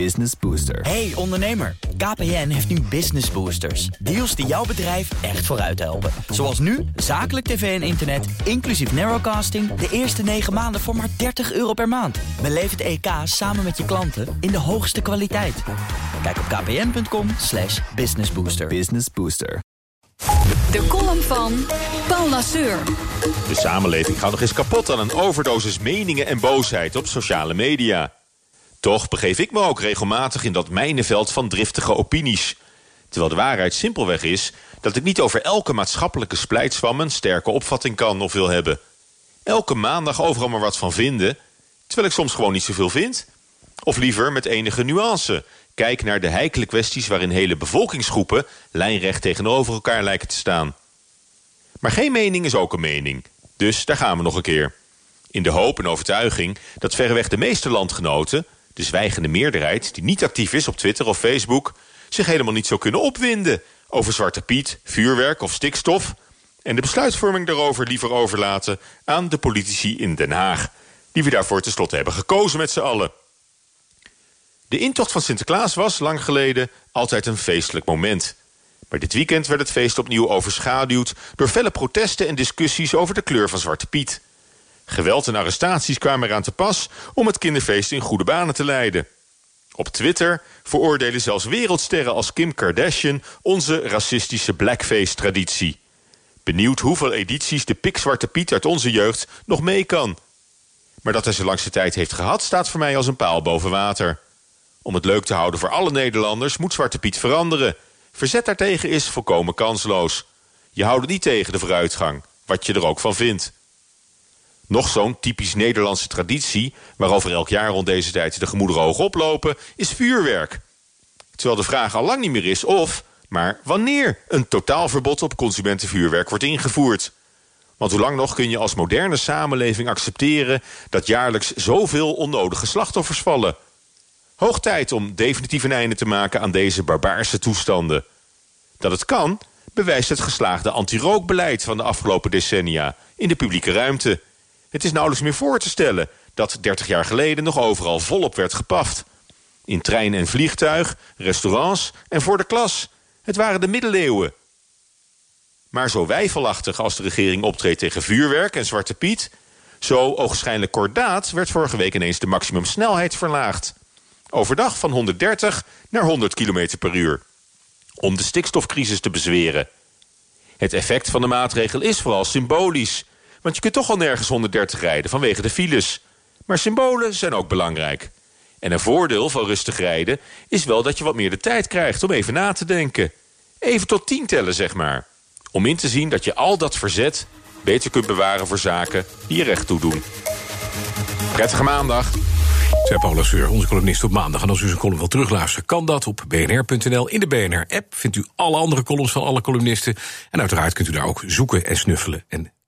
Business Booster. Hey ondernemer, KPN heeft nu Business Boosters. Deals die jouw bedrijf echt vooruit helpen. Zoals nu, zakelijk tv en internet, inclusief narrowcasting... de eerste 9 maanden voor maar 30 euro per maand. Beleef het EK samen met je klanten in de hoogste kwaliteit. Kijk op kpn.com slash businessbooster. Business Booster. De column van Paul Lasseur. De samenleving gaat nog eens kapot aan een overdosis meningen en boosheid op sociale media. Toch begeef ik me ook regelmatig in dat mijnenveld van driftige opinies. Terwijl de waarheid simpelweg is dat ik niet over elke maatschappelijke splijtswam een sterke opvatting kan of wil hebben. Elke maandag overal maar wat van vinden, terwijl ik soms gewoon niet zoveel vind. Of liever met enige nuance. Kijk naar de heikele kwesties waarin hele bevolkingsgroepen lijnrecht tegenover elkaar lijken te staan. Maar geen mening is ook een mening. Dus daar gaan we nog een keer. In de hoop en overtuiging dat verreweg de meeste landgenoten de zwijgende meerderheid... die niet actief is op Twitter of Facebook... zich helemaal niet zou kunnen opwinden over Zwarte Piet, vuurwerk of stikstof... en de besluitvorming daarover liever overlaten aan de politici in Den Haag... die we daarvoor tenslotte hebben gekozen met z'n allen. De intocht van Sinterklaas was, lang geleden, altijd een feestelijk moment. Maar dit weekend werd het feest opnieuw overschaduwd... door felle protesten en discussies over de kleur van Zwarte Piet... Geweld en arrestaties kwamen eraan te pas om het kinderfeest in goede banen te leiden. Op Twitter veroordelen zelfs wereldsterren als Kim Kardashian onze racistische blackface-traditie. Benieuwd hoeveel edities de pikzwarte Piet uit onze jeugd nog mee kan. Maar dat hij zo langste tijd heeft gehad staat voor mij als een paal boven water. Om het leuk te houden voor alle Nederlanders moet Zwarte Piet veranderen. Verzet daartegen is volkomen kansloos. Je houdt niet tegen de vooruitgang, wat je er ook van vindt. Nog zo'n typisch Nederlandse traditie... waarover elk jaar rond deze tijd de gemoederen hoog oplopen... is vuurwerk. Terwijl de vraag al lang niet meer is of... maar wanneer een totaalverbod op consumentenvuurwerk wordt ingevoerd. Want hoe lang nog kun je als moderne samenleving accepteren... dat jaarlijks zoveel onnodige slachtoffers vallen? Hoog tijd om definitief een einde te maken aan deze barbaarse toestanden. Dat het kan, bewijst het geslaagde anti-rookbeleid van de afgelopen decennia... in de publieke ruimte... Het is nauwelijks meer voor te stellen dat 30 jaar geleden nog overal volop werd gepaft. In trein en vliegtuig, restaurants en voor de klas. Het waren de middeleeuwen. Maar zo wijfelachtig als de regering optreedt tegen vuurwerk en Zwarte Piet... zo ogenschijnlijk kordaat werd vorige week ineens de maximumsnelheid verlaagd. Overdag van 130 naar 100 km per uur. Om de stikstofcrisis te bezweren. Het effect van de maatregel is vooral symbolisch... Want je kunt toch al nergens 130 rijden vanwege de files. Maar symbolen zijn ook belangrijk. En een voordeel van rustig rijden is wel dat je wat meer de tijd krijgt om even na te denken. Even tot tien tellen, zeg maar. Om in te zien dat je al dat verzet beter kunt bewaren voor zaken die je recht toe doen. Prettige maandag. Zij Paula Seur, onze columnist op maandag. En als u zijn column wil terugluisteren, kan dat op bnr.nl. In de BNR-app vindt u alle andere columns van alle columnisten. En uiteraard kunt u daar ook zoeken en snuffelen. En